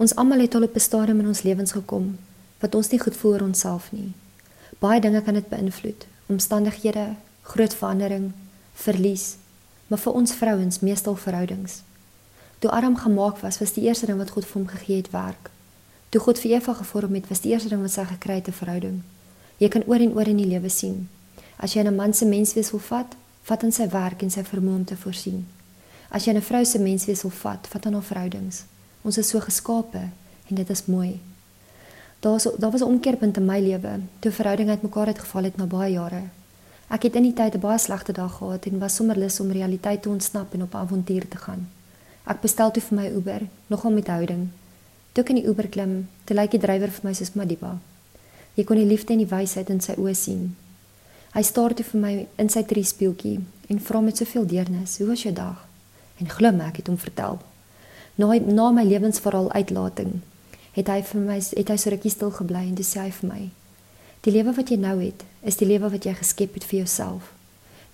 Ons almal het al op 'n stadium in ons lewens gekom wat ons nie goed voel oor onsself nie. Baie dinge kan dit beïnvloed. Omstandighede, groot verandering, verlies, maar vir ons vrouens meestal verhoudings. Toe Adam gemaak was, was die eerste ding wat God vir hom gegee het werk. Toe God vir Eva gevorm het, was die eerste ding wat sy gekry het 'n verhouding. Jy kan oor en oor in die lewe sien. As jy 'n man se menswees wil vat, vat aan sy werk en sy vermoë om te voorsien. As jy 'n vrou se menswees wil vat, vat aan haar verhoudings. Ons is so geskape en dit is mooi. Daar was daar was 'n omkeerpunt in my lewe toe verhoudinge uitmekaar het geval het na baie jare. Ek het in die tyd 'n baie slegte dag gehad en was sommer lus om realiteit te ontsnap en op avontuur te gaan. Ek bestel toe vir my Uber, nogal met houding. Toe ek in die Uber klim, toe lyk die drywer vir my soos Madiba. Jy kon die liefde en die wysheid in sy oë sien. Hy staar toe vir my in sy triespieeltjie en vra met soveel deernis: "Hoe was jou dag?" En glim ek het hom vertel. Na na my lewensverhaal uitlating het hy vir my het hy so rukkie stil gebly en dis sê hy vir my: "Die lewe wat jy nou het, is die lewe wat jy geskep het vir jouself.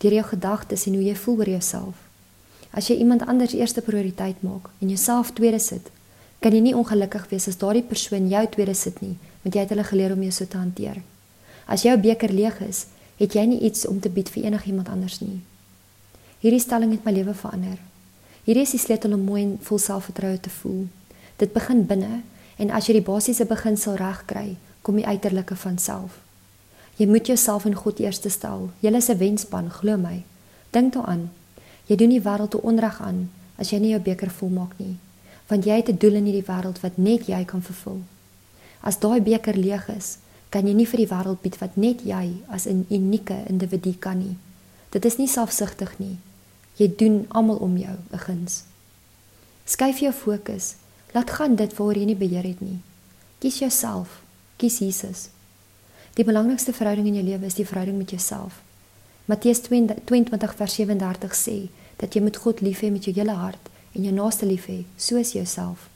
Deur jou gedagtes en hoe jy voel oor jouself. As jy iemand anders eerste prioriteit maak en jouself tweede sit, kan jy nie ongelukkig wees as daardie persoon jou tweede sit nie, want jy het hulle geleer om jou so te hanteer. As jou beker leeg is, het jy nie iets om te bied vir enigiemand anders nie. Hierdie stelling het my lewe verander. Hierdie is die sleutel om mooi en vol selfvertroue te voel. Dit begin binne en as jy die basiese beginsel reg kry, kom die uiterlike van self. Jy moet jouself in God eerste stel. Jy is 'n wenspan, glo my. Dink daaraan. Jy doen die wêreld te onreg aan as jy nie jou beker volmaak nie, want jy het 'n doel in hierdie wêreld wat net jy kan vervul. As daai beker leeg is, kan jy nie vir die wêreld bied wat net jy as 'n unieke individu kan nie. Dit is nie selfsugtig nie. Jy doen almal om jou 'n guns. Skuif jou fokus. Laat gaan dit waaroor jy nie beheer het nie. Kies jouself. Kies Jesus. Die belangrikste verhouding in jou lewe is die verhouding met jouself. Matteus 22 vers 37 sê dat jy moet God lief hê met jou hele hart en jou naaste lief hê soos jouself.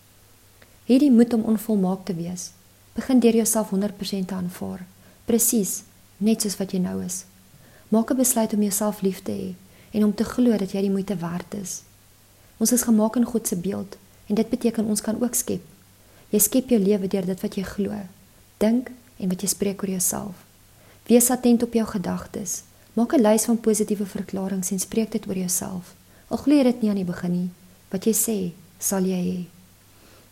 Hierdie moet om onvolmaak te wees. Begin deur jouself 100% te aanvaar, presies net soos wat jy nou is. Maak 'n besluit om jouself lief te hê en om te glo dat jy die moeite werd is. Ons is gemaak in God se beeld en dit beteken ons kan ook skep. Jy skep jou lewe deur dit wat jy glo, dink en wat jy spreek oor jouself. Wees attent op jou gedagtes. Maak 'n lys van positiewe verklaringe en spreek dit oor jouself. Al glo jy dit nie aan die begin nie, wat jy sê, sal jy hê.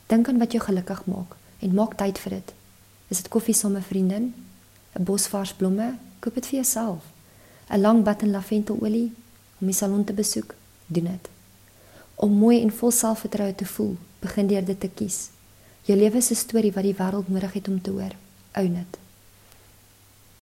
Dink aan wat jou gelukkig maak en maak tyd vir dit. Is dit koffie saam met 'n vriendin? 'n Bos vars blomme? Koop dit vir jouself. 'n Lang bad in laventelolie om die salon te besoek? Doen dit. Om mooi en vol selfvertroue te voel, begin deur dit te kies. Jou lewe is 'n storie wat die wêreld nodig het om te hoor. Own it.